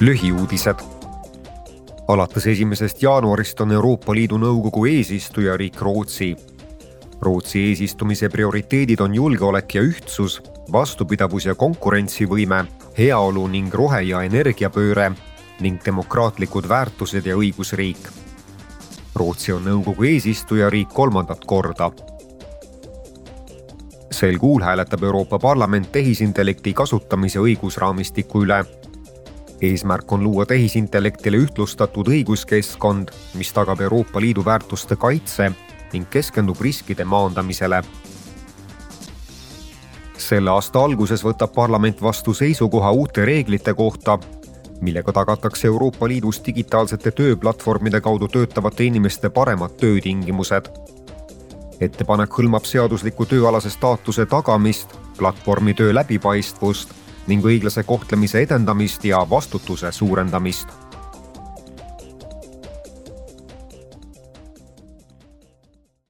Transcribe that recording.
lühiuudised. alates esimesest jaanuarist on Euroopa Liidu Nõukogu eesistujariik Rootsi. Rootsi eesistumise prioriteedid on julgeolek ja ühtsus, vastupidavus ja konkurentsivõime, heaolu ning rohe- ja energiapööre ning demokraatlikud väärtused ja õigusriik. Rootsi on nõukogu eesistujariik kolmandat korda sel kuul hääletab Euroopa Parlament tehisintellekti kasutamise õigusraamistiku üle eesmärk on luua tehisintellektile ühtlustatud õiguskeskkond, mis tagab Euroopa Liidu väärtuste kaitse ning keskendub riskide maandamisele. selle aasta alguses võtab parlament vastu seisukoha uute reeglite kohta, millega tagatakse Euroopa Liidus digitaalsete tööplatvormide kaudu töötavate inimeste paremad töötingimused. ettepanek hõlmab seadusliku tööalase staatuse tagamist, platvormi töö läbipaistvust ning õiglase kohtlemise edendamist ja vastutuse suurendamist